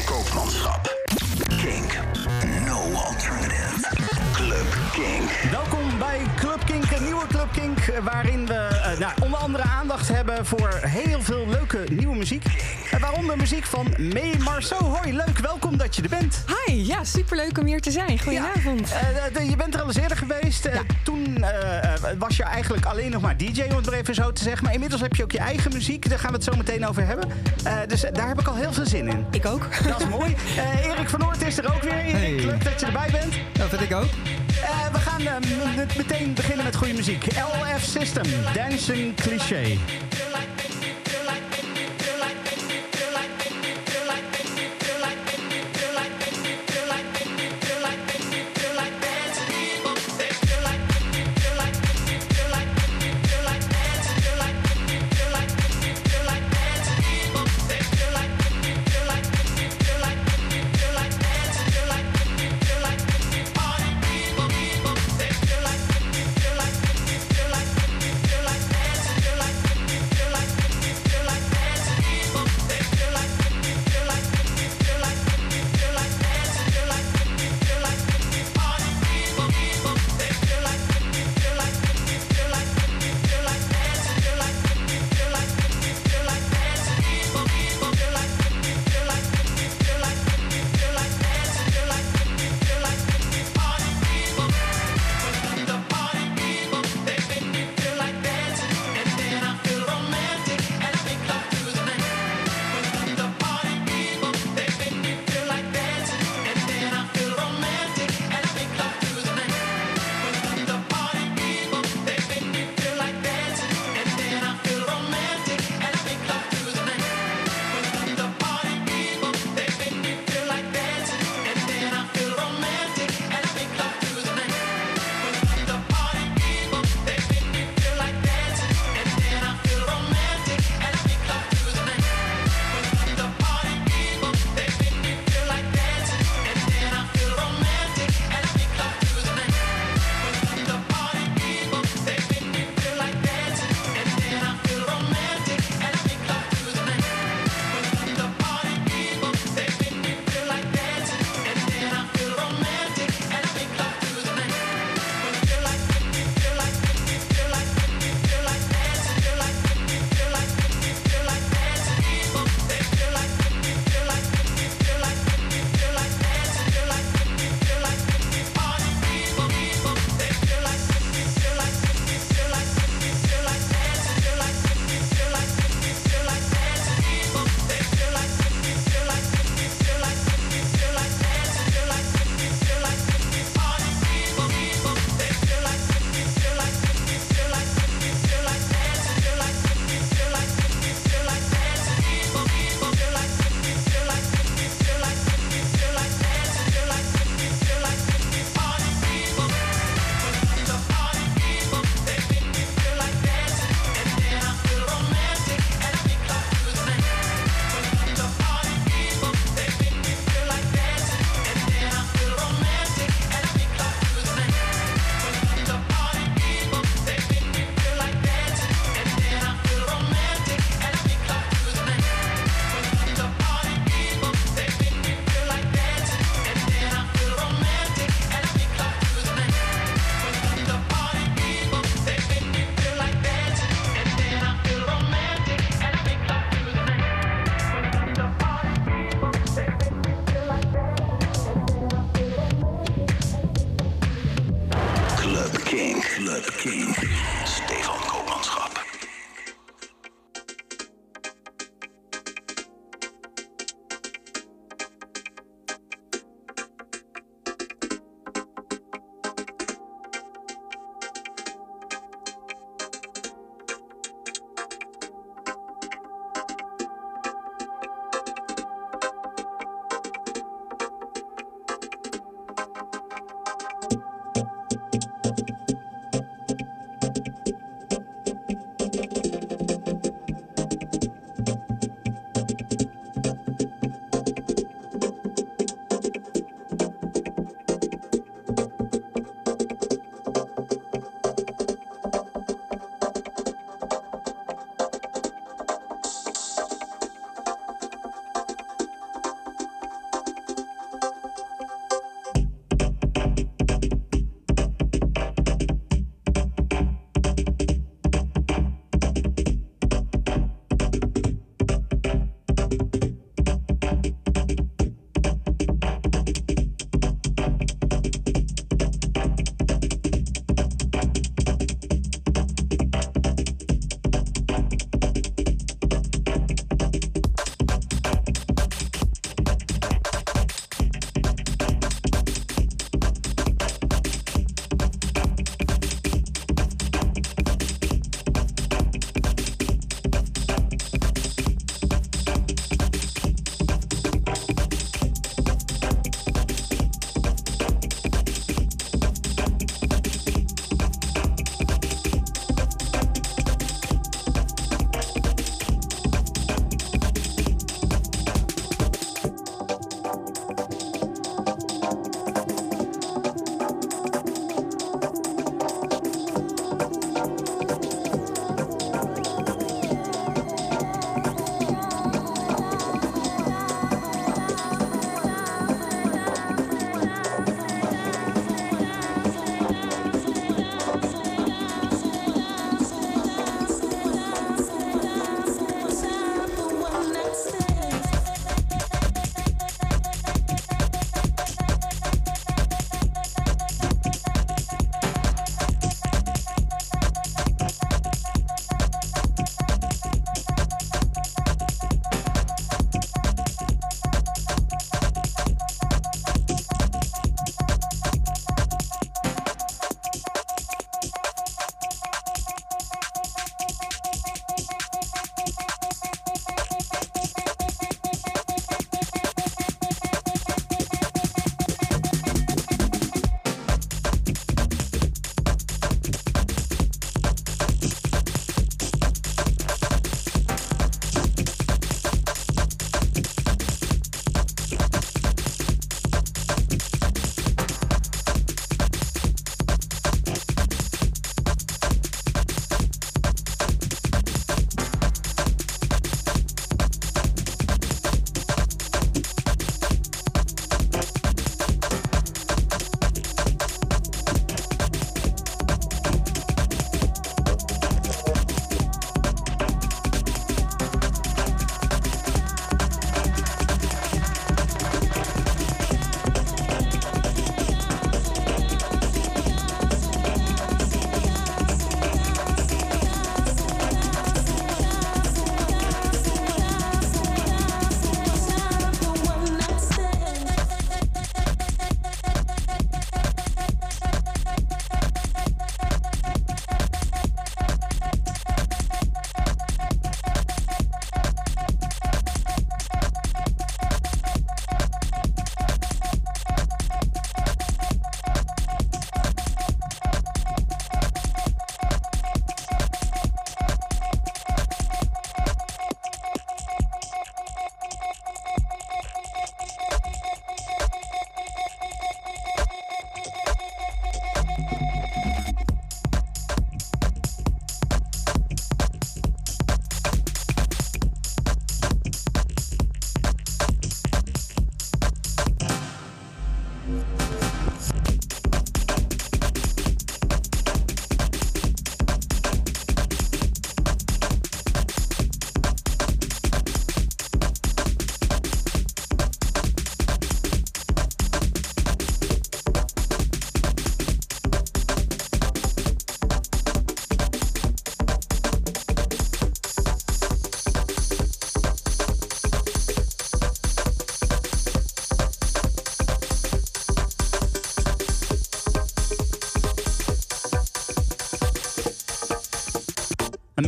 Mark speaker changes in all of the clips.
Speaker 1: Koopmanschap. Kink. No alternative. Club Kink.
Speaker 2: Welkom bij Club Kink, een nieuwe Club Kink, waarin we eh, nou, onder andere aandacht hebben voor heel veel leuke nieuwe muziek. En waaronder muziek van May Marceau. Hoi, leuk, welkom dat je er bent.
Speaker 3: Hi, ja, superleuk om hier te zijn. Goedenavond.
Speaker 2: Ja, eh, eh, je bent er al eens eerder geweest. Eh, Toen was je eigenlijk alleen nog maar DJ, om het maar even zo te zeggen. Maar inmiddels heb je ook je eigen muziek. Daar gaan we het zo meteen over hebben. Eh, dus daar heb ik al heel veel zin in.
Speaker 3: Ik ook.
Speaker 2: Dat is mooi. Eh, Erik van Noort is er ook weer. Erik,
Speaker 4: Hey.
Speaker 2: leuk dat je erbij bent.
Speaker 4: Dat vind ik ook.
Speaker 2: Eh, we gaan eh, meteen beginnen met goede muziek. LF System, Dancing Cliché.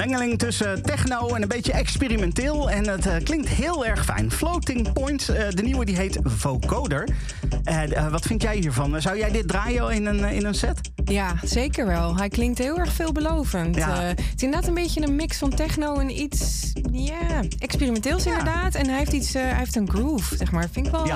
Speaker 2: Mengeling tussen techno en een beetje experimenteel. En het uh, klinkt heel erg fijn. Floating Point, uh, de nieuwe die heet Vocoder. Uh, wat vind jij hiervan? Zou jij dit draaien in een, in een set?
Speaker 3: Ja, zeker wel. Hij klinkt heel erg veelbelovend. Ja. het is inderdaad een beetje een mix van techno en iets ja, experimenteels inderdaad. En hij heeft, iets, hij heeft een groove, zeg maar. Vind ik wel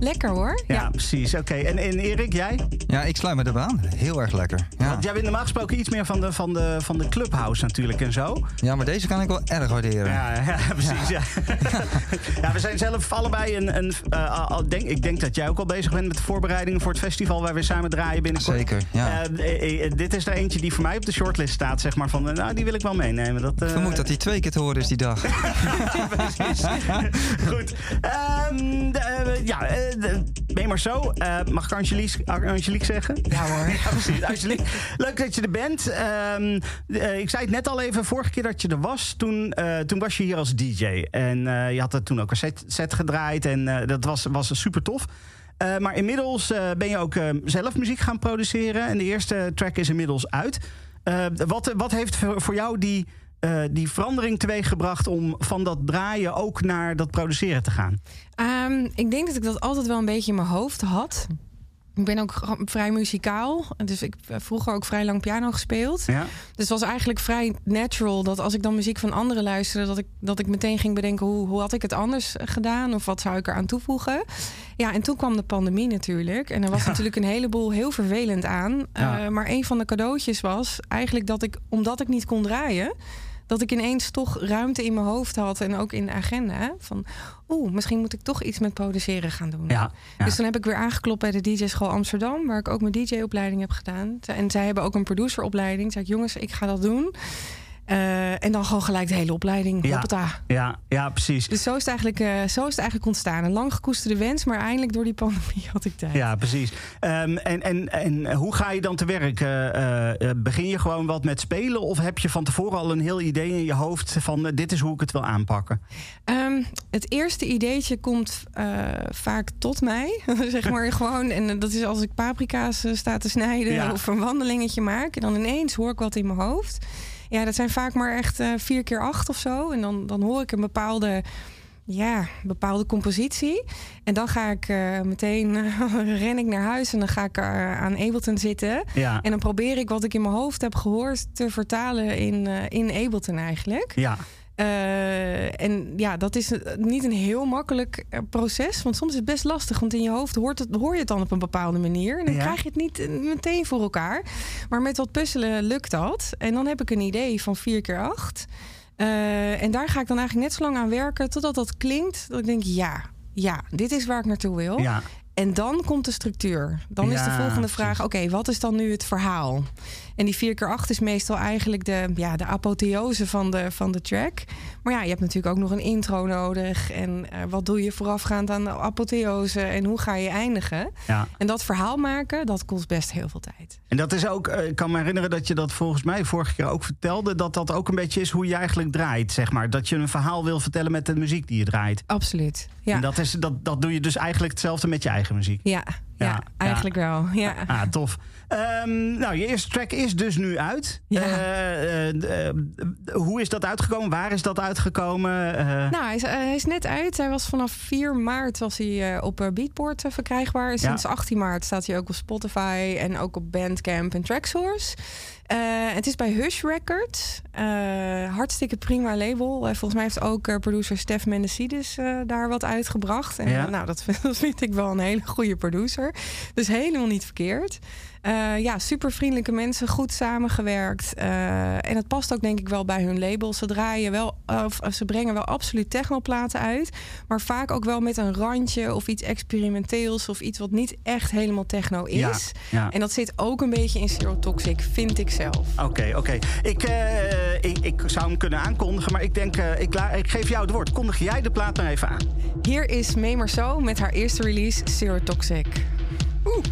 Speaker 3: lekker hoor.
Speaker 2: Ja, precies. Oké. En, en Erik, jij?
Speaker 4: Ja, ik sluit me erbij aan. Heel erg lekker.
Speaker 2: Jij bent normaal gesproken iets meer van de, van, de, van de clubhouse natuurlijk en zo.
Speaker 4: Ja, maar deze kan ik wel erg waarderen.
Speaker 2: Ja, ja precies. Ja. Ja. we zijn zelf allebei een. een uh, al denk, ik denk dat jij ook al bezig bent met de voorbereidingen voor het festival waar we samen draaien binnenkort.
Speaker 4: Zeker. Ja.
Speaker 2: Uh, dit is er eentje die voor mij op de shortlist staat, zeg maar. Van, nou, die wil ik wel meenemen. Dat,
Speaker 4: Ik vermoed dat hij twee keer te horen is die dag.
Speaker 2: precies. Goed. Um, de, ja, maar zo. mag ik Angelique, Angelique zeggen?
Speaker 3: Ja hoor.
Speaker 2: ja, precies. Angelique, leuk dat je er bent. Um, ik zei het net al even, vorige keer dat je er was, toen, uh, toen was je hier als DJ. En je had er toen ook een set, set gedraaid en dat was, was super tof. maar inmiddels ben je ook zelf muziek gaan produceren. En de eerste track is inmiddels uit. wat, wat heeft voor jou die, die verandering teweeggebracht om van dat draaien ook naar dat produceren te gaan?
Speaker 3: Um, ik denk dat ik dat altijd wel een beetje in mijn hoofd had. Ik ben ook vrij muzikaal. Dus ik heb vroeger ook vrij lang piano gespeeld. Ja. Dus het was eigenlijk vrij natural dat als ik dan muziek van anderen luisterde, dat ik, dat ik meteen ging bedenken hoe, hoe had ik het anders gedaan of wat zou ik eraan toevoegen. Ja, en toen kwam de pandemie natuurlijk. En er was natuurlijk een heleboel heel vervelend aan. Ja. Uh, maar een van de cadeautjes was eigenlijk dat ik, omdat ik niet kon draaien dat ik ineens toch ruimte in mijn hoofd had en ook in de agenda. Van, oeh, misschien moet ik toch iets met produceren gaan doen. Ja, Dus dan heb ik weer aangeklopt bij de DJ School Amsterdam, waar ik ook mijn DJ-opleiding heb gedaan. En zij hebben ook een produceropleiding. Zei ik, jongens, ik ga dat doen. Uh, en dan gewoon gelijk de hele opleiding.
Speaker 2: Ja, ja, ja, precies.
Speaker 3: Dus zo is, het eigenlijk, uh, zo is het eigenlijk ontstaan. Een lang gekoesterde wens, maar eindelijk door die pandemie had ik tijd.
Speaker 2: Ja, precies. Um, en, en, en hoe ga je dan te werk? Uh, begin je gewoon wat met spelen? Of heb je van tevoren al een heel idee in je hoofd van dit is hoe ik het wil aanpakken?
Speaker 3: Um, het eerste ideetje komt vaak tot mij. zeg maar gewoon. En dat is als ik paprika's sta te snijden ja. of een wandelingetje maak. En dan ineens hoor ik wat in mijn hoofd. Ja, dat zijn vaak maar echt uh, vier keer acht of zo. En dan, dan hoor ik een bepaalde, ja, bepaalde compositie. En dan ga ik uh, meteen, ren ik naar huis en dan ga ik aan Ableton zitten. Ja. En dan probeer ik wat ik in mijn hoofd heb gehoord te vertalen in, in Ableton eigenlijk.
Speaker 2: Ja.
Speaker 3: Uh, en ja, dat is niet een heel makkelijk proces. Want soms is het best lastig. Want in je hoofd hoort het, hoor je het dan op een bepaalde manier. En dan ja. krijg je het niet meteen voor elkaar. Maar met wat puzzelen lukt dat. En dan heb ik een idee van 4 keer 8. Uh, en daar ga ik dan eigenlijk net zo lang aan werken. Totdat dat klinkt. Dat ik denk, ja, ja, dit is waar ik naartoe wil.
Speaker 2: Ja.
Speaker 3: En dan komt de structuur. Dan ja, is de volgende vraag: oké, wat is dan nu het verhaal? En die 4 keer 8 is meestal eigenlijk de, ja, de apotheose van de, van de track. Maar ja, je hebt natuurlijk ook nog een intro nodig. En uh, wat doe je voorafgaand aan de apotheose? En hoe ga je eindigen?
Speaker 2: Ja.
Speaker 3: En dat verhaal maken, dat kost best heel veel tijd.
Speaker 2: En dat is ook, uh, ik kan me herinneren dat je dat volgens mij vorige keer ook vertelde. Dat dat ook een beetje is hoe je eigenlijk draait, zeg maar. Dat je een verhaal wil vertellen met de muziek die je draait.
Speaker 3: Absoluut. Ja.
Speaker 2: En dat, is, dat, dat doe je dus eigenlijk hetzelfde met je eigen muziek.
Speaker 3: Ja, ja, ja eigenlijk wel. Ja.
Speaker 2: Ah, tof. Um, nou, je eerste track is dus nu uit.
Speaker 3: Ja.
Speaker 2: Uh, uh, hoe is dat uitgekomen? Waar is dat uitgekomen?
Speaker 3: Nou, hij is, hij is, net uit. Hij was vanaf 4 maart was hij op Beatport verkrijgbaar. En sinds ja. 18 maart staat hij ook op Spotify en ook op Bandcamp en Tracksource. Uh, het is bij Hush Records. Uh, hartstikke prima label. Uh, volgens mij heeft ook producer Stef Mendecides daar wat uitgebracht. En
Speaker 2: ja.
Speaker 3: nou, dat vind, dat vind, ik wel een hele goede producer. Dus helemaal niet verkeerd. Ja, super vriendelijke mensen, goed samengewerkt. en het past ook denk ik wel bij hun label. Ze draaien wel, of ze brengen wel absoluut technoplaten uit. Maar vaak ook wel met een randje of iets experimenteels. Of iets wat niet echt helemaal techno is.
Speaker 2: Ja, ja.
Speaker 3: En dat zit ook een beetje in Zero Toxic, vind ik zelf.
Speaker 2: Oké, oké. Okay. Ik, uh, ik, ik, zou hem kunnen aankondigen, maar ik denk, ik, ik, geef jou het woord. Kondig jij de plaat maar even aan.
Speaker 3: Hier is Marceau met haar eerste release, Zero Toxic. Oeh.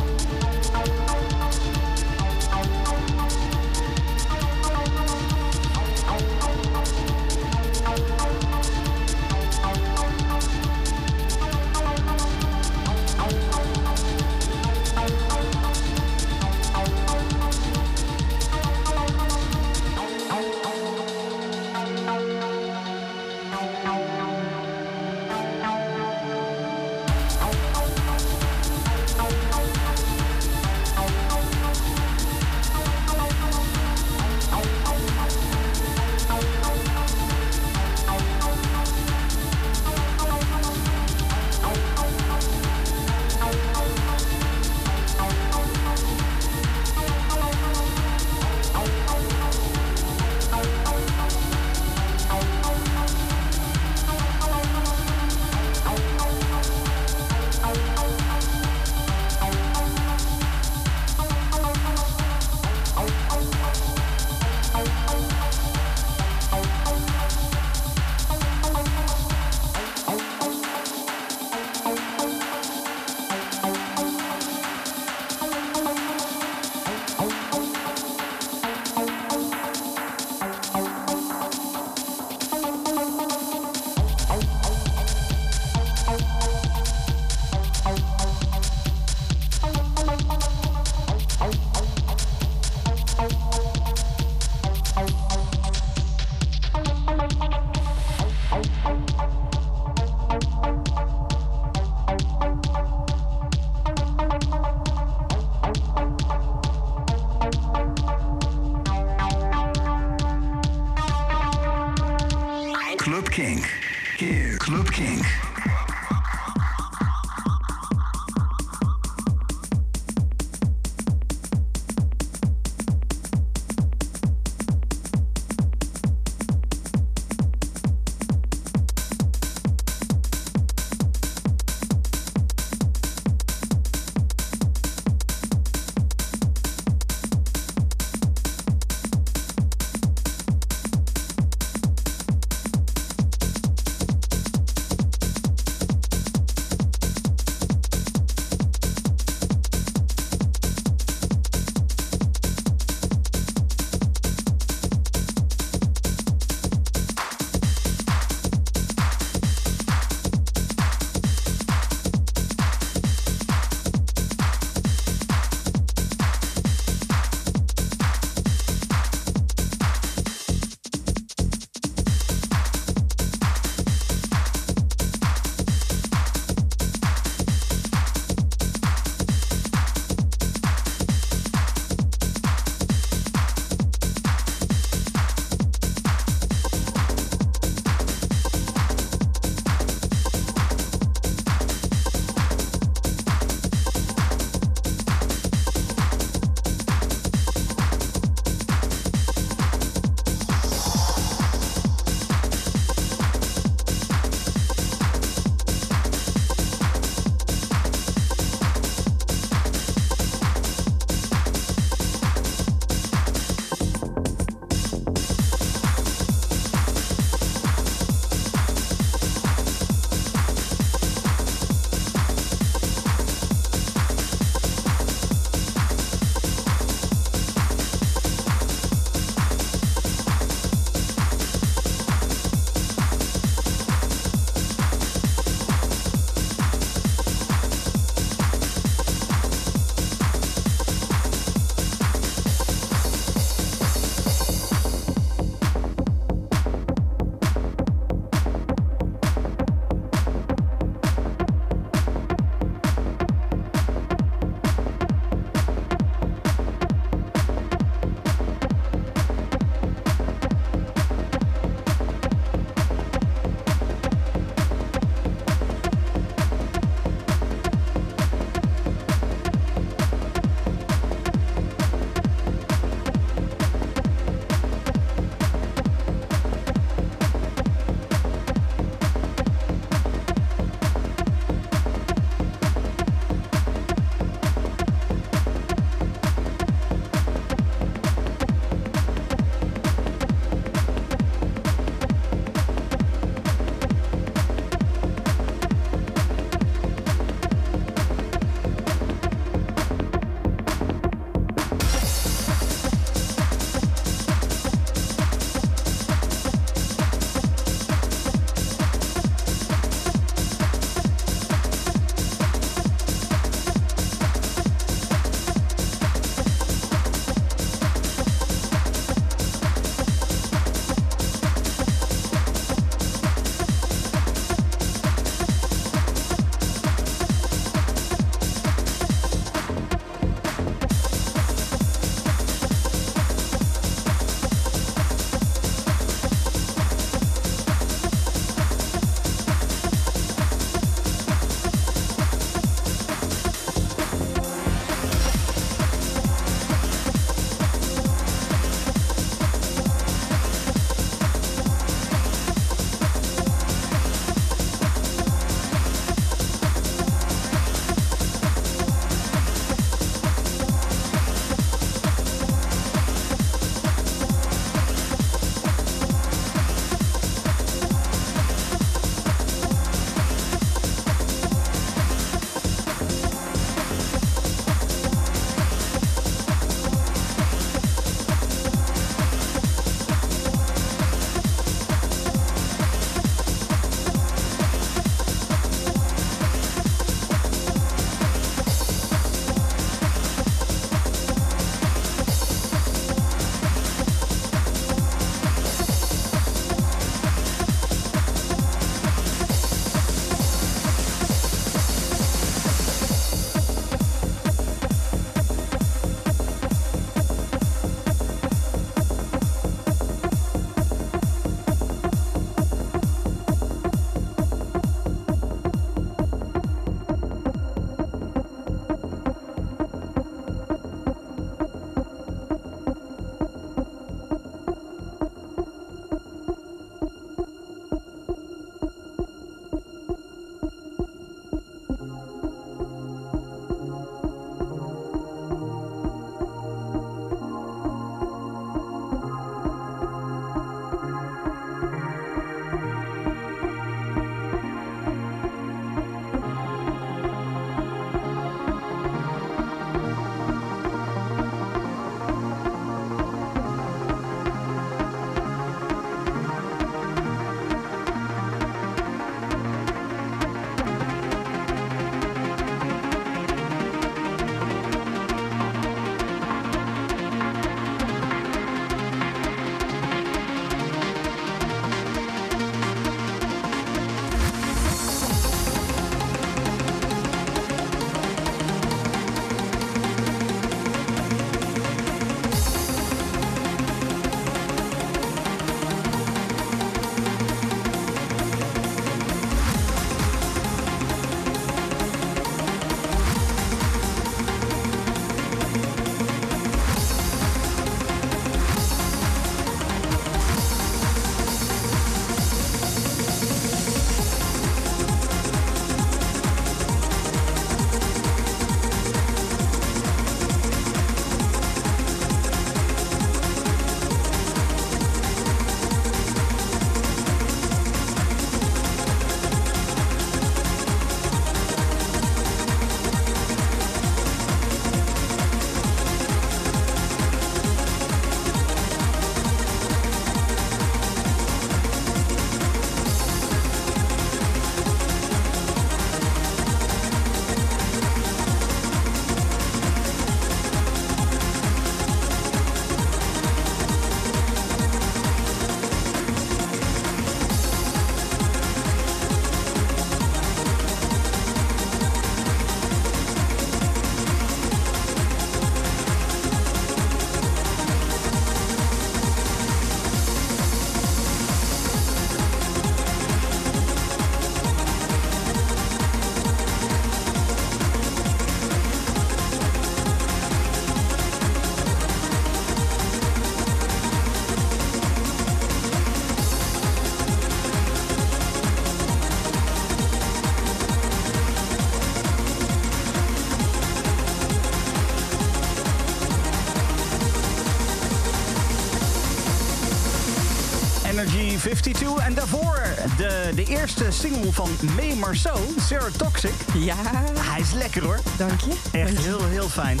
Speaker 2: 52. En daarvoor de, de eerste single van May Marceau, Sarah Toxic.
Speaker 3: Ja.
Speaker 2: Hij is lekker hoor.
Speaker 3: Dank je.
Speaker 2: Echt heel, heel fijn.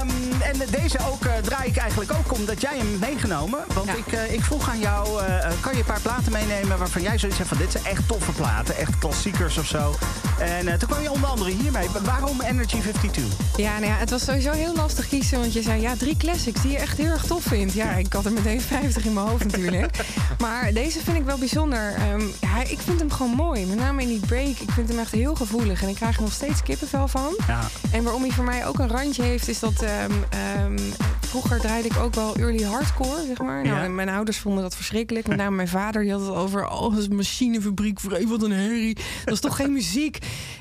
Speaker 2: Um, en deze ook uh, draai ik eigenlijk ook omdat jij hem meegenomen. Want ja. ik, uh, ik vroeg aan jou, uh, kan je een paar platen meenemen waarvan jij zoiets hebt van dit zijn echt toffe platen, echt klassiekers of zo. En toen kwam je onder andere hiermee. Waarom Energy 52?
Speaker 3: Ja, nou ja, het was sowieso heel lastig kiezen, want je zei ja, drie classics die je echt heel erg tof vindt. Ja, ik had er meteen 50 in mijn hoofd natuurlijk. maar deze vind ik wel bijzonder. Um, ja, ik vind hem gewoon mooi. Met name in die break. Ik vind hem echt heel gevoelig en ik krijg er nog steeds kippenvel van. Ja. En waarom hij voor mij ook een randje heeft, is dat um, um, vroeger draaide ik ook wel early hardcore, zeg maar. Nou, Mijn ouders vonden dat verschrikkelijk. Met name mijn vader, die had het over... oh, een machinefabriek, vreemd, wat een herrie. Dat is toch geen muziek?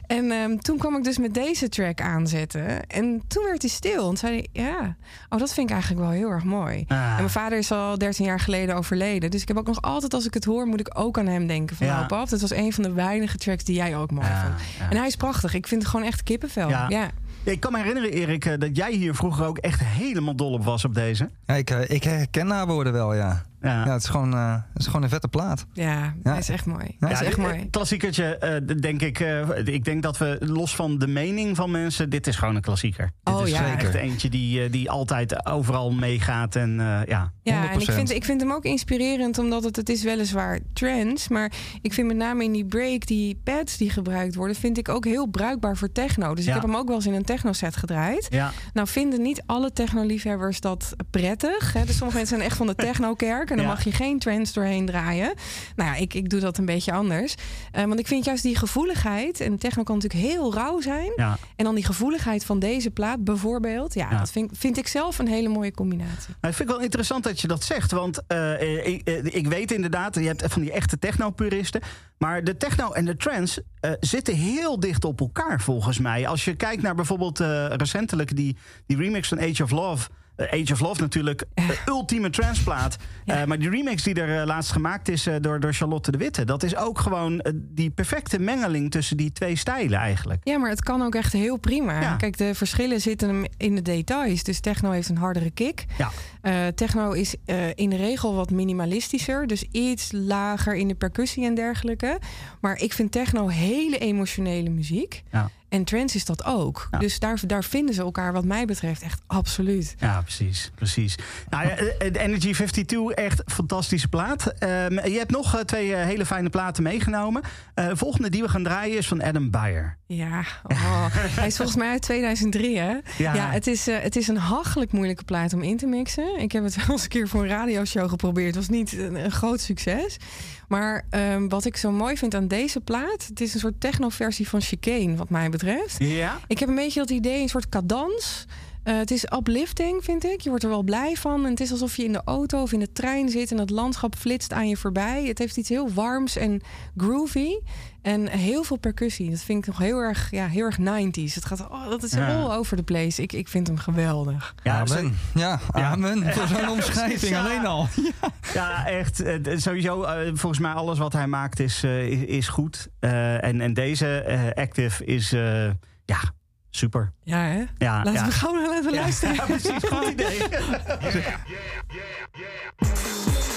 Speaker 3: En um, toen kwam ik dus met deze track aanzetten. En toen werd hij stil. En zei hij, ja, oh, dat vind ik eigenlijk wel heel erg mooi. Ah. En mijn vader is al 13 jaar geleden overleden. Dus ik heb ook nog altijd, als ik het hoor, moet ik ook aan hem denken. Van, ja. nou, pap, dat was een van de weinige tracks die jij ook mooi ja, vond. Ja. En hij is prachtig. Ik vind het gewoon echt kippenvel. ja.
Speaker 2: Ik kan me herinneren, Erik, eh, dat jij hier vroeger ook echt helemaal dol op was op deze.
Speaker 4: Ja, ik, eh, ik herken haar woorden wel, ja. Ja. ja, het, is gewoon, uh, het is gewoon een vette plaat.
Speaker 3: Ja, ja. hij is echt mooi. Ja, is echt mooi.
Speaker 2: Klassiekertje, uh, denk ik. Uh, ik denk dat we los van de mening van mensen, dit is gewoon een klassieker.
Speaker 3: Oh
Speaker 2: dit
Speaker 3: is
Speaker 2: ja. echt eentje die, die altijd overal meegaat. En, ja,
Speaker 3: ja en ik vind, ik vind hem ook inspirerend, omdat het, het is weliswaar trends. Maar ik vind met name in die break, die pads die gebruikt worden, vind ik ook heel bruikbaar voor techno. Dus ik heb hem ook wel eens in een techno set gedraaid. Ja. Nou vinden niet alle techno-liefhebbers dat prettig. Hè? Dus sommige mensen zijn echt van de techno-kerk. En dan mag je geen trends doorheen draaien. Nou ja, ik, ik doe dat een beetje anders. Uh, want ik vind juist die gevoeligheid. En techno kan natuurlijk heel rauw zijn. Ja. En dan die gevoeligheid van deze plaat bijvoorbeeld. Ja, dat vind, vind ik zelf een hele mooie combinatie.
Speaker 2: Nou, ik vind het wel interessant dat je dat zegt. Want uh, ik, ik, weet inderdaad, je hebt van die echte techno-puristen. Maar de techno en de trance uh, zitten heel dicht op elkaar volgens mij. Als je kijkt naar bijvoorbeeld recentelijk die, die remix van Age of Love. Age of Love natuurlijk, de ultieme transplaat. Ja. Uh, maar die remix die er uh, laatst gemaakt is uh, door, door Charlotte de Witte... dat is ook gewoon die perfecte mengeling tussen die twee stijlen eigenlijk.
Speaker 3: Ja, maar het kan ook echt heel prima. Ja. Kijk, de verschillen zitten in de details. Dus techno heeft een hardere kick. Ja. techno is in de regel wat minimalistischer. Dus iets lager in de percussie en dergelijke. Maar ik vind techno hele emotionele muziek. Ja. En trance is dat ook. Ja. Dus daar, daar vinden ze elkaar, wat mij betreft, echt absoluut.
Speaker 2: Ja, precies. precies. Nou, ja, de Energy 52, echt fantastische plaat. Um, je hebt nog uh, twee hele fijne platen meegenomen. Uh, de volgende die we gaan draaien is van Adam Beyer.
Speaker 3: Ja, oh. hij is volgens mij uit 2003, hè? Ja, ja het, is, het is een hachelijk moeilijke plaat om in te mixen. Ik heb het wel eens een keer voor een radioshow geprobeerd. Het was niet een, een groot succes. Maar um, wat ik zo mooi vind aan deze plaat... het is een soort techno-versie van Chicane, wat mij betreft. Ja? Ik heb een beetje dat idee, een soort cadans... Uh, het is uplifting, vind ik. Je wordt er wel blij van. En het is alsof je in de auto of in de trein zit en het landschap flitst aan je voorbij. Het heeft iets heel warms en groovy. En heel veel percussie. Dat vind ik nog heel erg, ja, heel erg 90s. Het gaat, oh, dat is ja. all over the place. Ik, ik vind hem geweldig.
Speaker 4: Ja, amen. Ja, amen. Voor zo'n omschrijving alleen al.
Speaker 2: Ja, ja echt. Uh, sowieso, uh, volgens mij alles wat hij maakt is, uh, is, goed. en, en deze Active is, ja, super.
Speaker 3: Ja, hè? Ja, Laten ja. we gewoon even luisteren.
Speaker 2: Ja, precies. Goed idee.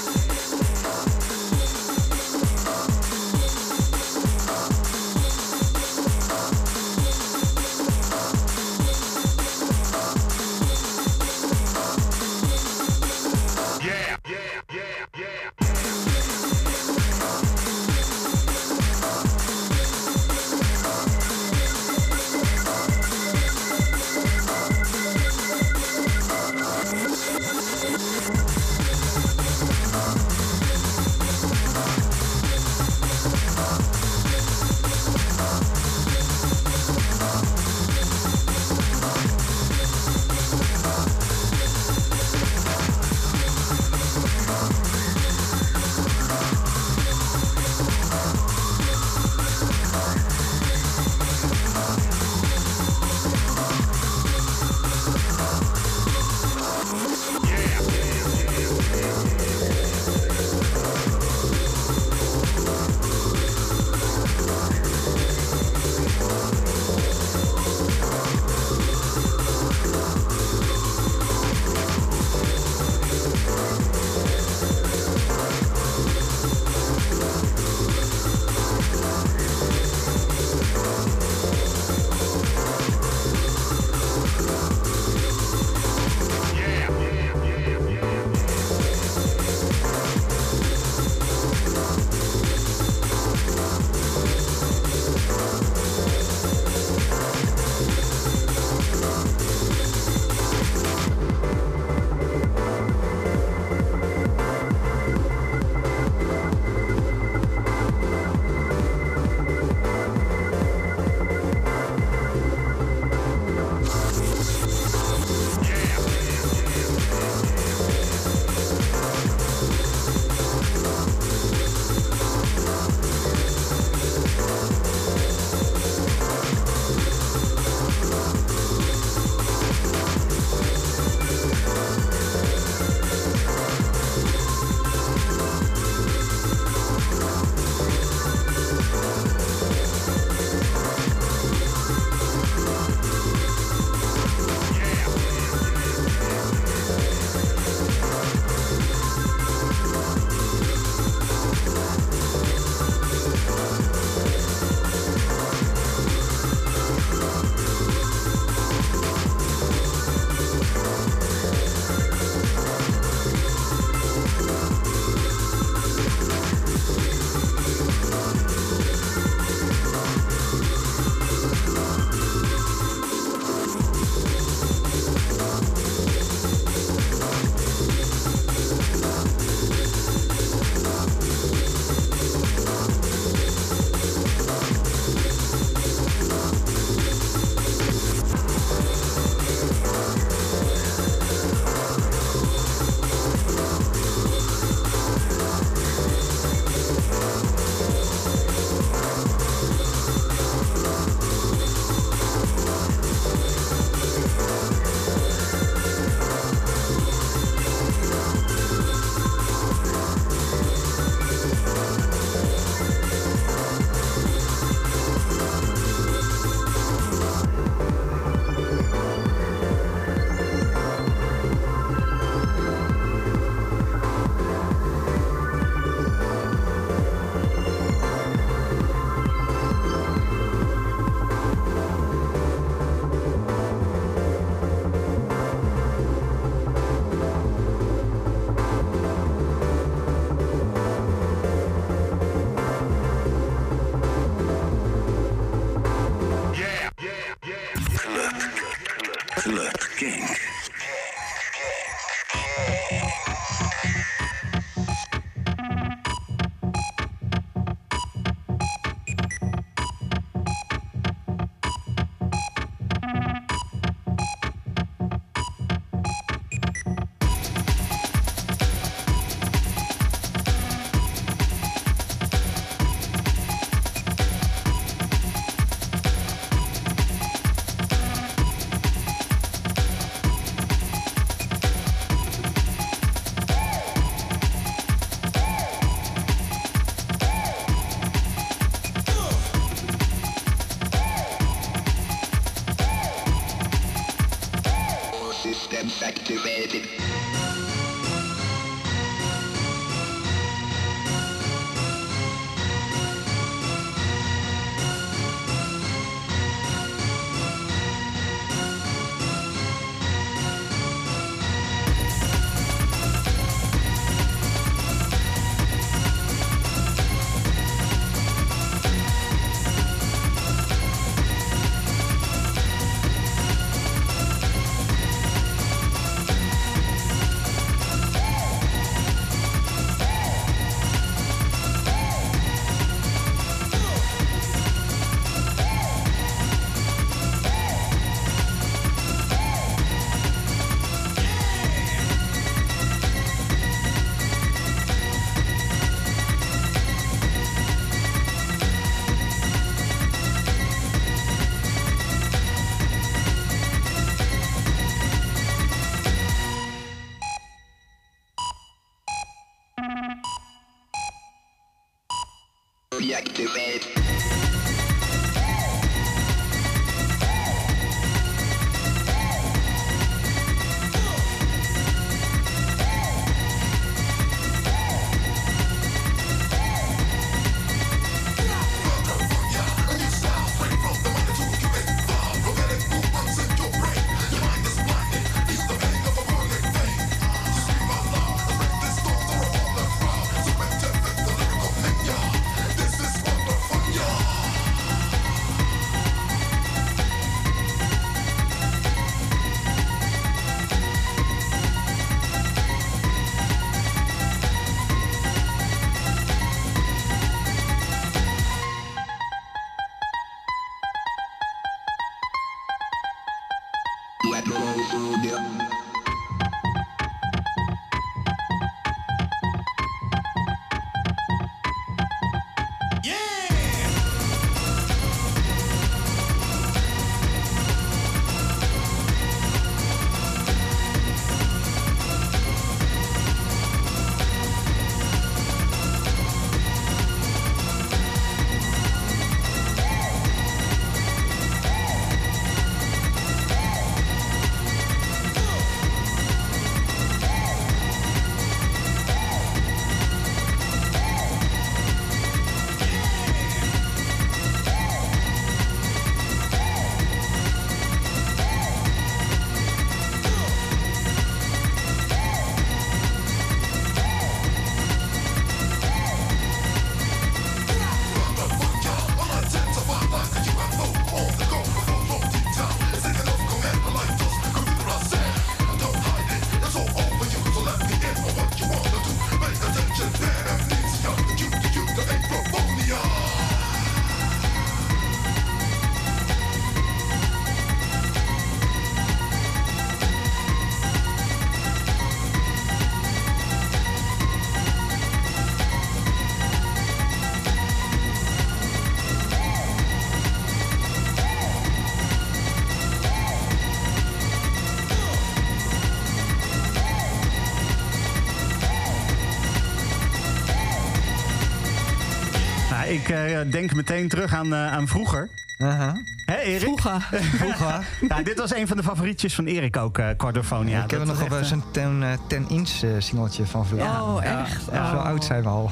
Speaker 2: ik uh, denk meteen terug aan, uh, aan vroeger.
Speaker 3: Uh Hè, Erik? Vroeger.
Speaker 2: vroeger. ja, dit was een van de favorietjes van Erik ook, uh, Cordofonia.
Speaker 4: ik heb er nog op zo'n 10-inch singeltje van vroeger.
Speaker 3: Oh, echt? Ja,
Speaker 4: Zo oud zijn we al.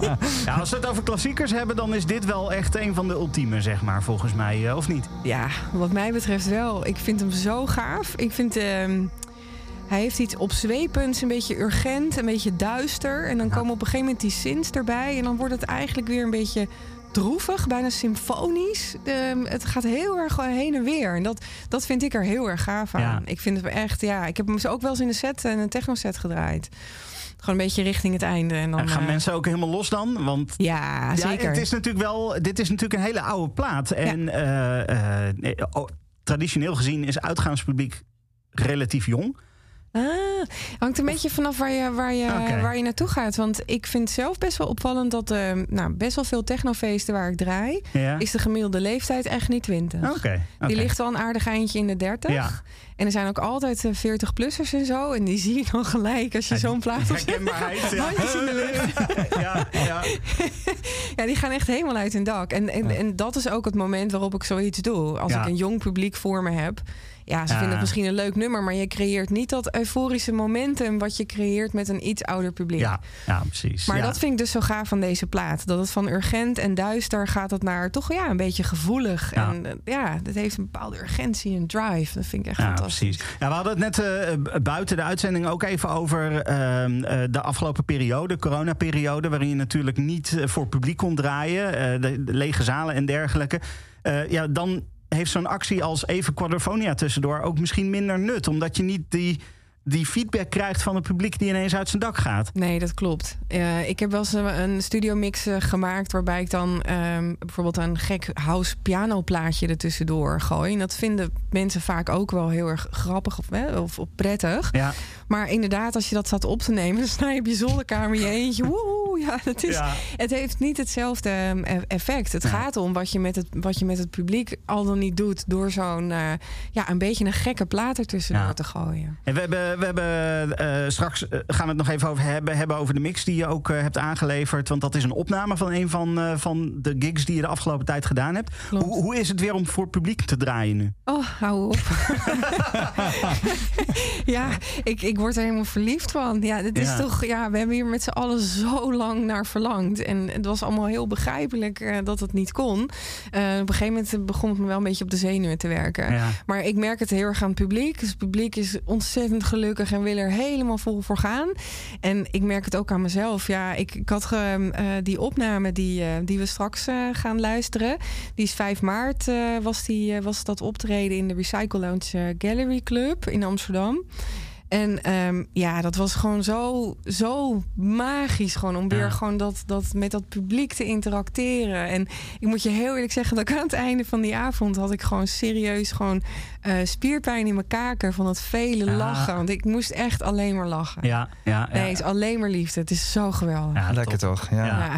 Speaker 2: ja, als we het over klassiekers hebben, dan is dit wel echt een van de ultieme, zeg maar, volgens mij. of niet?
Speaker 3: Ja, wat mij betreft wel. Ik vind hem zo gaaf. Ik vind... Hij heeft iets opzwepends, een beetje urgent, een beetje duister. En dan komen op een gegeven moment die synths erbij. En dan wordt het eigenlijk weer een beetje droevig, bijna symfonisch. het gaat heel erg heen en weer. En dat, dat vind ik er heel erg gaaf aan. Ik vind het echt, ja, ik heb hem ook wel eens in een set, een techno set gedraaid. Gewoon een beetje richting het einde. En dan,
Speaker 2: gaan uh, mensen ook helemaal los dan? Want
Speaker 3: ja, zeker.
Speaker 2: het is natuurlijk wel, dit is natuurlijk een hele oude plaat. En uh, uh, traditioneel gezien is uitgaanspubliek relatief jong.
Speaker 3: Ah, hangt een beetje vanaf waar je, waar, je, waar je naartoe gaat. Want ik vind zelf best wel opvallend dat uh, nou, best wel veel technofeesten waar ik draai, is de gemiddelde leeftijd echt niet 20. Die ligt wel een aardig eindje in de 30. Ja. En er zijn ook altijd 40-plussers en zo. En die zie je dan gelijk als je zo'n plaat
Speaker 2: op Herkenbaarheid, ja.
Speaker 3: in de lucht. ja, ja. ja, die gaan echt helemaal uit hun dak. En, en, en dat is ook het moment waarop ik zoiets doe. Als ik een jong publiek voor me heb ja, ze vinden het misschien een leuk nummer, maar je creëert niet dat euforische momentum wat je creëert met een iets ouder publiek.
Speaker 2: Ja, ja precies.
Speaker 3: Maar dat vind ik dus zo gaaf van deze plaat. Dat het van urgent en duister gaat het naar toch ja, een beetje gevoelig. En eh, ja, dat heeft een bepaalde urgentie en drive. Dat vind ik echt ja, fantastisch.
Speaker 2: Precies. Ja, we hadden het net uh, buiten de uitzending ook even over uh, de afgelopen periode, coronaperiode, waarin je natuurlijk niet voor publiek kon draaien, de, de, lege zalen en dergelijke. ja, dan heeft zo'n actie als even Quadrofonia tussendoor ook misschien minder nut. Omdat je niet die, die feedback krijgt van het publiek die ineens uit zijn dak gaat.
Speaker 3: Nee, dat klopt. Uh, ik heb wel eens een studiomix uh, gemaakt waarbij ik dan um, bijvoorbeeld een gek house piano plaatje er tussendoor gooi. En dat vinden mensen vaak ook wel heel erg grappig of, hè, of, of prettig. Ja. Maar inderdaad, als je dat zat op te nemen, dan sta je op je zolderkamer je eentje. Woehoe, ja, het, is, het heeft niet hetzelfde ehm, e-, effect. Het gaat om wat je, met het, wat je met het publiek al dan niet doet door zo'n uh, ja, een beetje een gekke plaat ertussendoor ja. te gooien.
Speaker 2: En we hebben, we hebben uh, straks uh, gaan we het nog even over hebben, hebben over de mix die je ook hebt aangeleverd. Want dat is een opname van een van, van de gigs die je de afgelopen tijd gedaan hebt. Hoe, hoe is het weer om voor het publiek te draaien nu?
Speaker 3: Oh, hou op. ja, ik, ik word er helemaal verliefd van. Ja, het is toch, ja, we hebben hier met z'n allen zo lang naar verlangd. En het was allemaal heel begrijpelijk uh, dat het niet kon. Uh, op een gegeven moment begon het me wel een beetje op de zenuwen te werken. Maar ik merk het heel erg aan het publiek. Dus het publiek is ontzettend gelukkig en wil er helemaal vol voor gaan. En ik merk het ook aan mezelf. Ja, ik, ik had uh, die opname die, die we straks gaan luisteren. Die is 5 maart was, die, was dat optreden in de Recycle Lounge Gallery Club in Amsterdam. En um, ja, dat was gewoon zo, zo magisch. Gewoon om weer gewoon dat, dat met dat publiek te interacteren. En ik moet je heel eerlijk zeggen dat ik aan het einde van die avond had ik gewoon serieus gewoon uh, spierpijn in mijn kaken van dat vele lachen. Want ik moest echt alleen maar lachen.
Speaker 2: Ja, ja,
Speaker 3: ja. Nee, het is alleen maar liefde. Het is zo geweldig.
Speaker 4: Ja, lekker toch? ja. ja.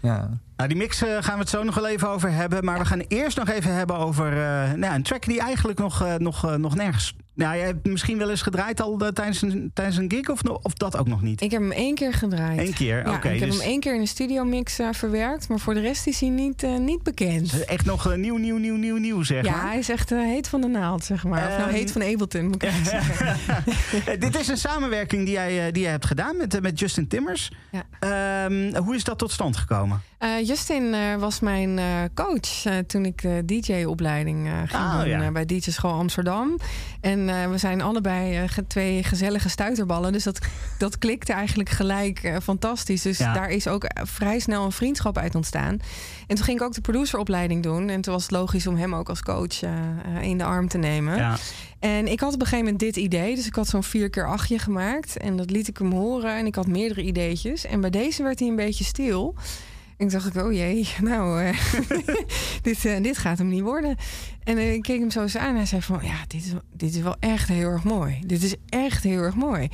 Speaker 2: ja. Nou, die mix uh, gaan we het zo nog wel even over hebben. Maar we gaan eerst nog even hebben over uh, nou, een track die eigenlijk nog, uh, nog, nog nergens nou, jij hebt misschien wel eens gedraaid al uh, tijdens, een, tijdens een gig of, of dat ook nog niet?
Speaker 3: Ik heb hem één keer gedraaid.
Speaker 2: Eén keer, oké.
Speaker 3: Okay, ik heb dus... hem één keer in een studiomix uh, verwerkt, maar voor de rest is hij niet, uh, niet bekend.
Speaker 2: Echt nog nieuw, nieuw, nieuw, nieuw, nieuw, zeg
Speaker 3: ja,
Speaker 2: maar.
Speaker 3: Ja, hij is echt heet van de naald, zeg maar. Of nou ehm, heet van Ableton, moet ik zeggen.
Speaker 2: Dit is een samenwerking die jij, die jij hebt gedaan met, met Justin Timmers. Ja. Um, hoe is dat tot stand gekomen?
Speaker 3: Justin was mijn coach toen ik de DJ-opleiding ging oh, doen bij DJ School Amsterdam. En we zijn alle bij uh, twee gezellige stuiterballen. Dus dat, dat klikte eigenlijk gelijk uh, fantastisch. Dus daar is ook vrij snel een vriendschap uit ontstaan. En toen ging ik ook de produceropleiding doen. En toen was het logisch om hem ook als coach in de arm te nemen. Ja. En ik had op een gegeven moment dit idee. Dus ik had zo'n vier keer achtje gemaakt. En dat liet ik hem horen. En ik had meerdere ideetjes. En bij deze werd hij een beetje stil. En dacht ik, oh jee, nou, uh, dit, uh, dit gaat hem niet worden. En uh, ik keek hem zo eens aan en hij zei van, ja, dit is, dit is wel echt heel erg mooi. Dit is echt heel erg mooi.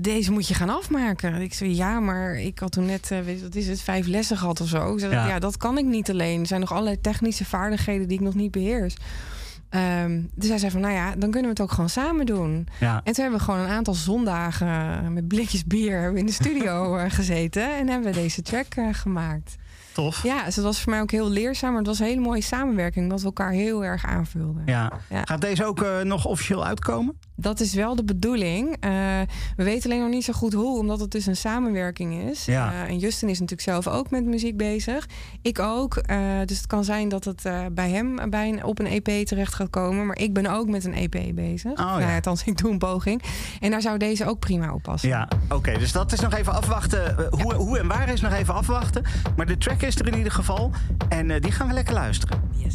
Speaker 3: deze moet je gaan afmaken. Ik zei, ja, maar ik had toen net, weet, wat is het, vijf lessen gehad of zo. Ik zei, ja. ja, dat kan ik niet alleen. Er zijn nog allerlei technische vaardigheden die ik nog niet beheers. Um, dus hij zei van, nou ja, dan kunnen we het ook gewoon samen doen. Ja. En toen hebben we gewoon een aantal zondagen met blikjes bier in de studio eh, gezeten. En hebben we deze track uh, gemaakt.
Speaker 2: Tof.
Speaker 3: Ja, dus dat was voor mij ook heel leerzaam. Maar het was een hele mooie samenwerking, dat we elkaar heel erg aanvulden.
Speaker 2: Ja. Gaat deze ook uh, nog officieel uitkomen?
Speaker 3: Dat is wel de bedoeling. Uh, we weten alleen nog niet zo goed hoe, omdat het dus een samenwerking is. Ja. Uh, en Justin is natuurlijk zelf ook met muziek bezig. Ik ook. dus het kan zijn dat het bij hem bij een, op een EP terecht gaat komen. Maar ik ben ook met een EP bezig. Oh, ja. nou, althans, ik doe een poging. En daar zou deze ook prima op passen.
Speaker 2: Ja, oké. dus dat is nog even afwachten. hoe, hoe en waar is nog even afwachten. Maar de track is er in ieder geval. En uh, die gaan we lekker luisteren.
Speaker 3: Yes.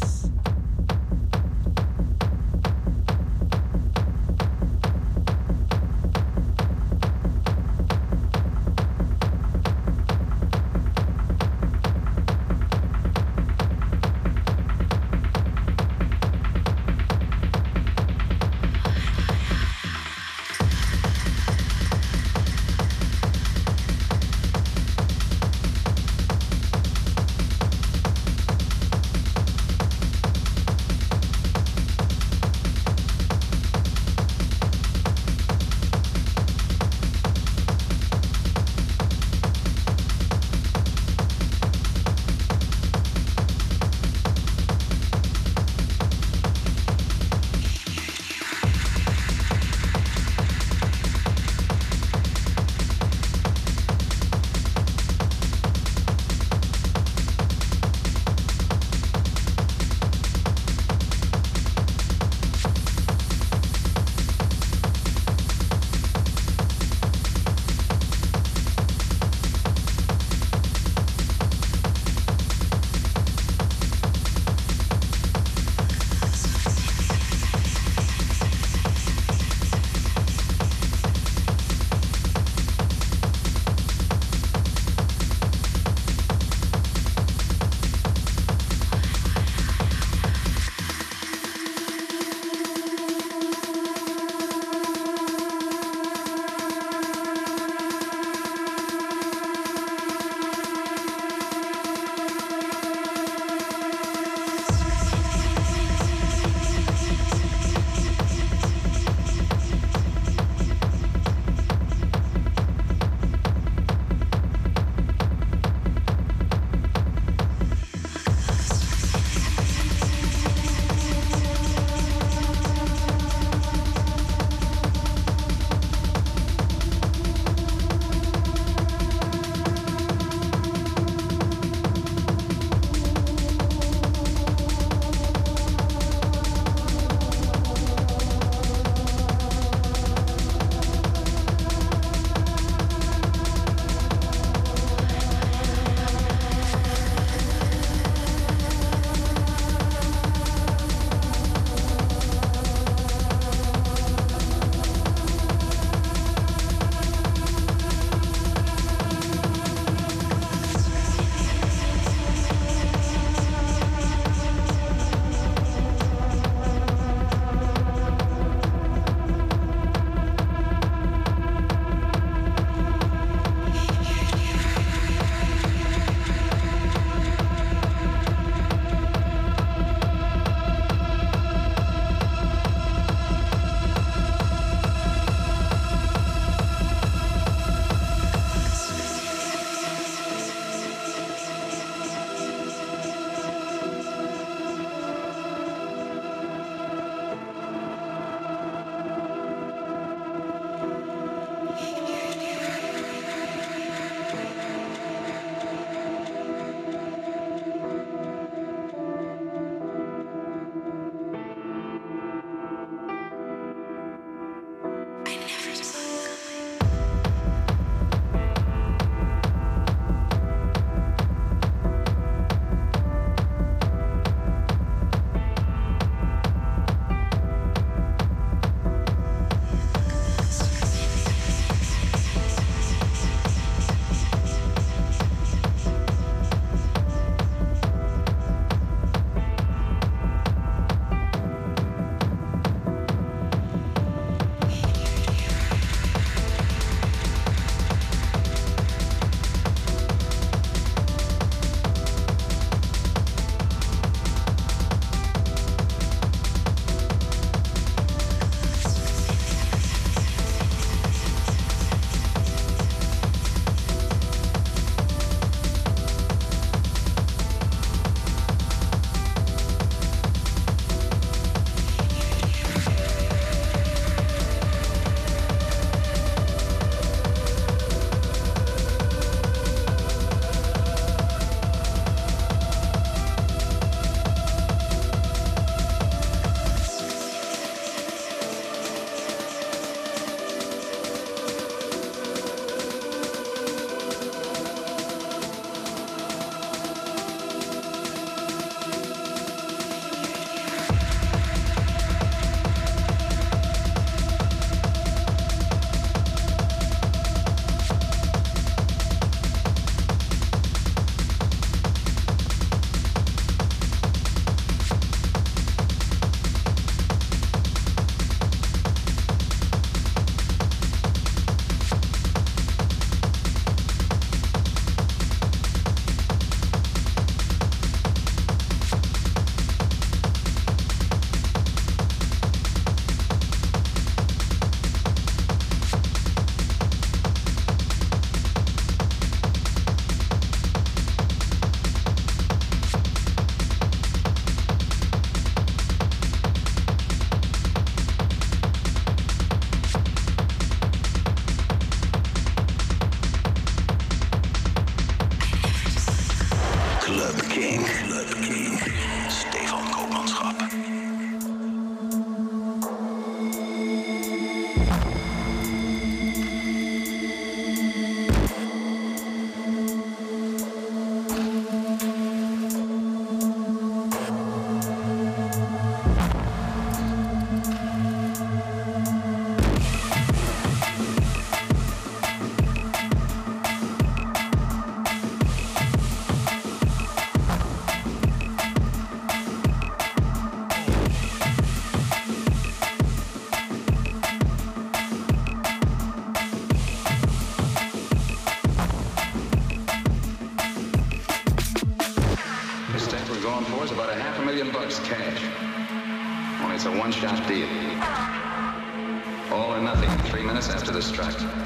Speaker 5: after this track.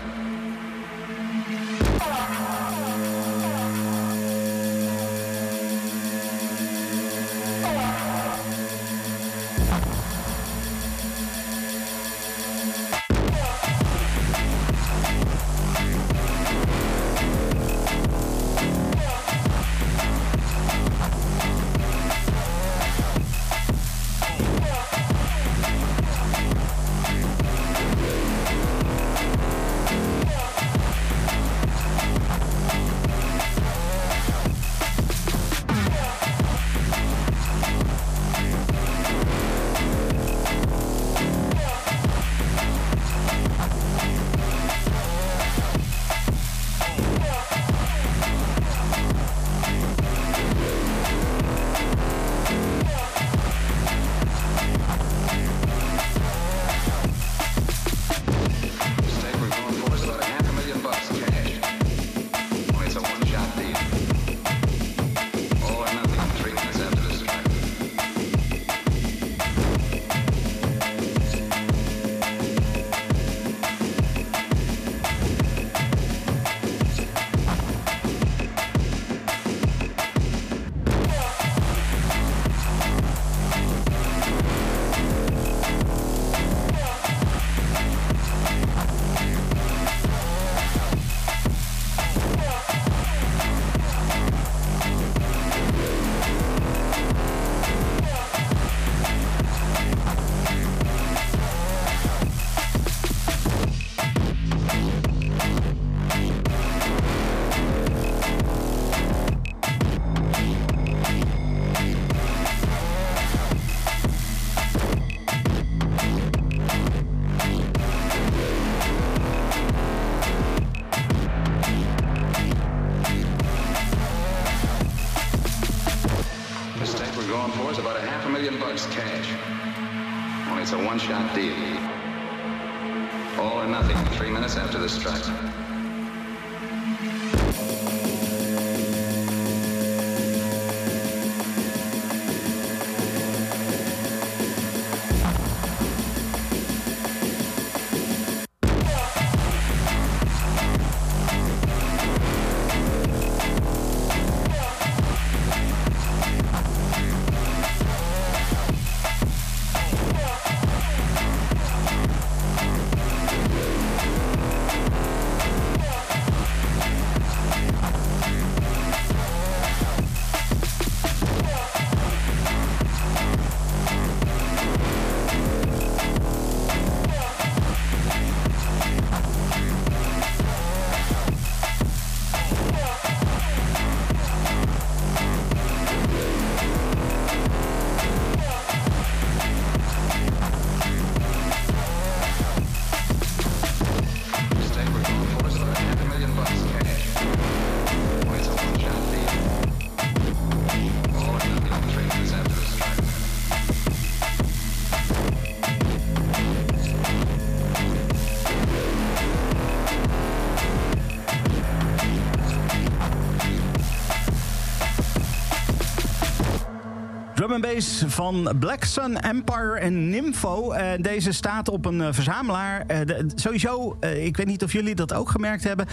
Speaker 5: Strike.
Speaker 2: Base van Black Sun Empire en Nympho. Uh, deze staat op een uh, verzamelaar. De, sowieso, ik weet niet of jullie dat ook gemerkt hebben.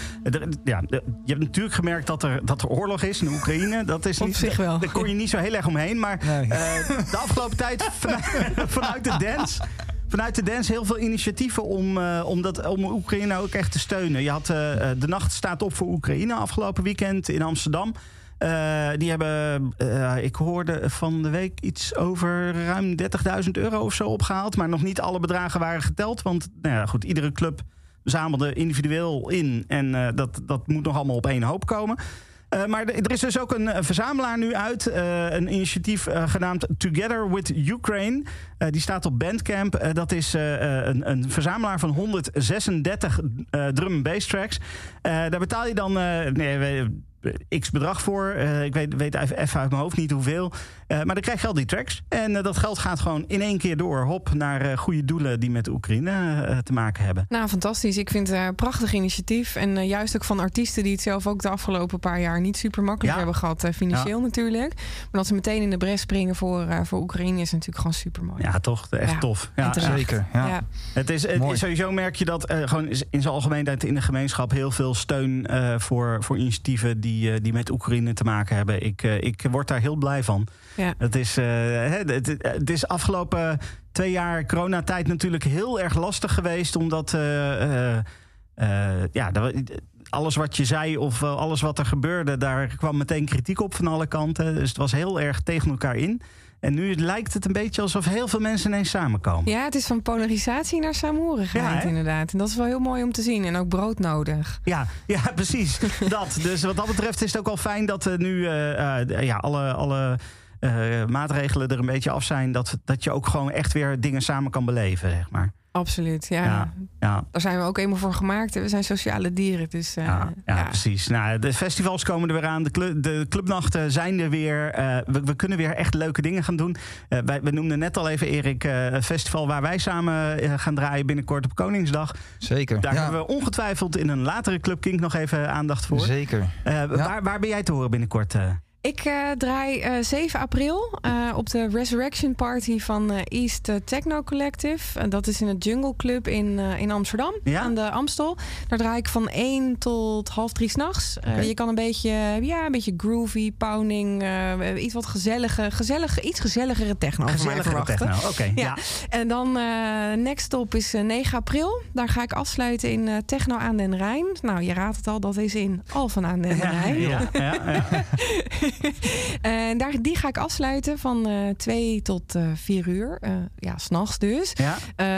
Speaker 2: ja, je hebt natuurlijk gemerkt dat er, dat er oorlog is in Oekraïne. Dat is
Speaker 3: op zich wel.
Speaker 2: Daar kon je niet zo heel erg omheen. Maar nee. de afgelopen tijd vanuit, vanuit de dance vanuit de dance heel veel initiatieven om, uh, om, dat, om Oekraïne ook echt te steunen. Je had, uh, de nacht staat op voor Oekraïne afgelopen weekend in Amsterdam. Uh, die hebben, uh, ik hoorde van de week iets over ruim 30.000 euro of zo opgehaald. Maar nog niet alle bedragen waren geteld. Want nou ja, goed, iedere club zamelde individueel in. En uh, dat, dat moet nog allemaal op één hoop komen. maar er is dus ook een verzamelaar nu uit. een initiatief genaamd Together with Ukraine. die staat op Bandcamp. dat is een, een, verzamelaar van 136 drum and bass tracks. daar betaal je dan... nee, x bedrag voor. ik weet, weet even uit mijn hoofd niet hoeveel. maar dan krijg je al die tracks. En dat geld gaat gewoon in één keer door. Hop, naar goede doelen die met Oekraïne te maken hebben.
Speaker 3: Nou, fantastisch. Ik vind het een prachtig initiatief. En juist ook van artiesten die het zelf ook de afgelopen paar jaar niet super makkelijk hebben gehad. financieel natuurlijk. Maar dat ze meteen in de bres springen voor, voor Oekraïne is natuurlijk gewoon super mooi.
Speaker 2: Ja, toch? Echt tof. Ja,
Speaker 4: zeker. Ja.
Speaker 2: Het is, het, sowieso merk je dat gewoon in zijn algemeenheid in de gemeenschap heel veel steun voor, voor initiatieven die, die met Oekraïne te maken hebben. Ik, ik word daar heel blij van. Ja. Het, is, het, het is afgelopen twee jaar coronatijd natuurlijk heel erg lastig geweest. Omdat ja, alles wat je zei of alles wat er gebeurde, daar kwam meteen kritiek op van alle kanten. Dus het was heel erg tegen elkaar in. En nu lijkt het een beetje alsof heel veel mensen ineens samenkomen.
Speaker 3: Ja, het is van polarisatie naar samenhorigheid ja, inderdaad. En dat is wel heel mooi om te zien. En ook brood nodig.
Speaker 2: Ja, ja precies. dat. Dus wat dat betreft is het ook al fijn dat er nu ja, alle... alle uh, maatregelen er een beetje af zijn, dat, dat je ook gewoon echt weer dingen samen kan beleven, zeg maar.
Speaker 3: Absoluut, ja. ja, ja. Daar zijn we ook eenmaal voor gemaakt. We zijn sociale dieren, dus... Uh,
Speaker 2: ja, ja, precies. Nou, de festivals komen er weer aan. De, de clubnachten zijn er weer. Uh, we, we, kunnen weer echt leuke dingen gaan doen. Uh, wij, we noemden net al even, Erik, een festival waar wij samen gaan draaien binnenkort op Koningsdag.
Speaker 4: Zeker.
Speaker 2: Daar hebben we ongetwijfeld in een latere Club Kink nog even aandacht voor.
Speaker 4: Zeker.
Speaker 2: Waar, waar ben jij te horen binnenkort?
Speaker 3: Ik uh, draai uh, 7 april uh, op de Resurrection Party van East Techno Collective. dat is in het Jungle Club in, in Amsterdam, ja? aan de Amstel. Daar draai ik van 1 tot half 3 s'nachts. Okay. Je kan een beetje, ja, een beetje groovy, pounding, iets wat gezellige, gezellige, iets gezelligere techno
Speaker 2: gezelligere techno, oké. Okay, ja. ja.
Speaker 3: En dan next stop is 9 april. Daar ga ik afsluiten in Techno aan den Rijn. Nou, je raadt het al, dat is in Alphen aan den Rijn.
Speaker 2: Ja, ja, ja.
Speaker 3: en daar, die ga ik afsluiten van uh, twee tot uh, vier uur. Uh, ja, s'nachts dus. Ja.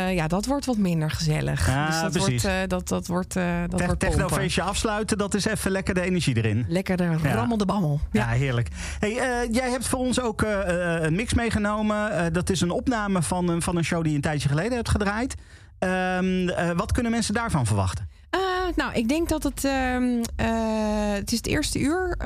Speaker 3: ja, dat wordt wat minder gezellig. Ja, dus dat precies. wordt, dat, dat wordt, dat
Speaker 2: Te
Speaker 3: wordt
Speaker 2: Technofeestje afsluiten, dat is even lekker de energie erin.
Speaker 3: Lekker de rammel de bammel.
Speaker 2: Ja, heerlijk. Hey, jij hebt voor ons ook een mix meegenomen. dat is een opname van, van een show die je een tijdje geleden hebt gedraaid. Um, wat kunnen mensen daarvan verwachten?
Speaker 3: Uh, nou, ik denk dat het. Uh, uh, het is het eerste uur.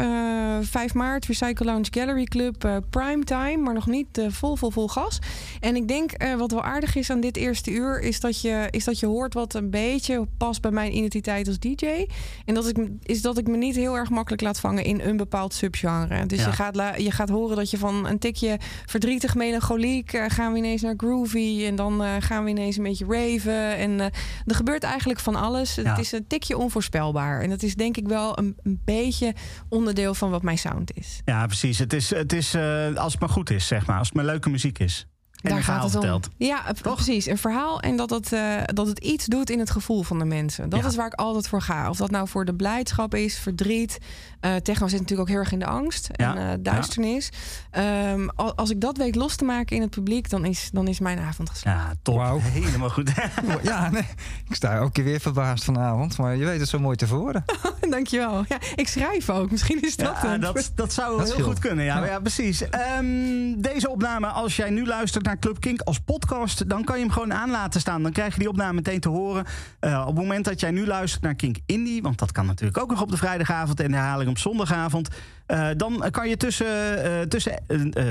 Speaker 3: 5 maart, Recycle Lounge Gallery Club. prime time, maar nog niet vol, vol, vol gas. En ik denk wat wel aardig is aan dit eerste uur. Is dat, je, is dat je hoort wat een beetje past bij mijn identiteit als DJ. En dat ik, is dat ik me niet heel erg makkelijk laat vangen in een bepaald subgenre. Dus je, gaat je gaat horen dat je van een tikje verdrietig, melancholiek. gaan we ineens naar groovy. En dan gaan we ineens een beetje raven. En er gebeurt eigenlijk van alles. Ja het is een tikje onvoorspelbaar. En dat is denk ik wel een, een beetje onderdeel van wat mijn sound is.
Speaker 2: Ja, precies. Het is, het is uh, als het maar goed is, zeg maar. Als het maar leuke muziek is. En
Speaker 3: Daar gaat
Speaker 2: het.
Speaker 3: Om. Ja, Toch? precies. Een verhaal en dat het, uh, dat het iets doet in het gevoel van de mensen. Dat ja. is waar ik altijd voor ga. Of dat nou voor de blijdschap is, verdriet. Uh, techno zit natuurlijk ook heel erg in de angst en ja. uh, duisternis. Ja. Um, als ik dat weet los te maken in het publiek, dan is, dan is mijn avond geslaagd.
Speaker 2: Ja, top. Wow. Helemaal goed.
Speaker 4: ja, nee. ik sta elke keer weer verbaasd vanavond. Maar je weet het zo mooi te voren.
Speaker 3: Dankjewel. Ja, ik schrijf ook. Misschien is dat
Speaker 2: ja, dat, dat zou dat heel goed kunnen. Ja, ja. precies. Um, deze opname, als jij nu luistert naar Club Kink als podcast, dan kan je hem gewoon aan laten staan. Dan krijg je die opname meteen te horen. Uh, op het moment dat jij nu luistert naar Kink Indie, want dat kan natuurlijk ook nog op de vrijdagavond en de herhaling op zondagavond. Uh, dan kan je tussen, uh, tussen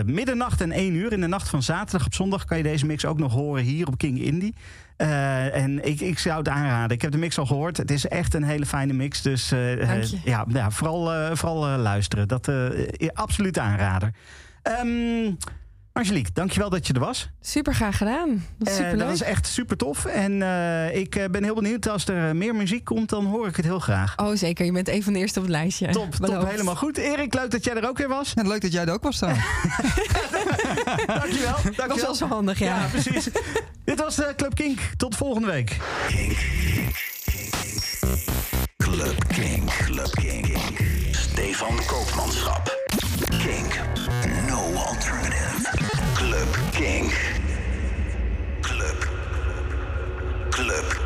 Speaker 2: middernacht en 1 uur in de nacht van zaterdag op zondag kan je deze mix ook nog horen hier op King Indie. en ik, ik zou het aanraden. Ik heb de mix al gehoord. Het is echt een hele fijne mix. Dus ja, ja, vooral, vooral luisteren. Dat absoluut aanrader. Um, Angelique, dankjewel dat je er was.
Speaker 3: Super graag gedaan. Dat, is uh,
Speaker 2: dat was echt super tof. En uh, ik ben heel benieuwd als er meer muziek komt, dan hoor ik het heel graag.
Speaker 3: Oh, zeker. Je bent een van de eerste op het lijstje.
Speaker 2: Top, top helemaal goed. Erik, leuk dat jij er ook weer was.
Speaker 4: En leuk dat jij er ook was staan.
Speaker 2: dankjewel. dankjewel.
Speaker 3: Dat was wel zo handig, ja.
Speaker 2: Ja, precies. Dit was uh, Club Kink. Tot volgende week. Kink. Club Kink. Club Kink. Stefan Koopmanschap. Kink. No alternative. Club King. Club. Club.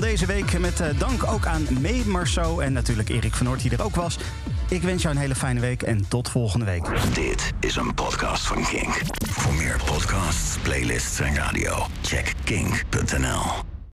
Speaker 2: Deze week. Met dank ook aan May Marceau en natuurlijk Erik van Noort die er ook was. Ik wens jou een hele fijne week en tot volgende week.
Speaker 1: Dit is een podcast van Kink. Voor meer podcasts, playlists en radio, check kink.nl.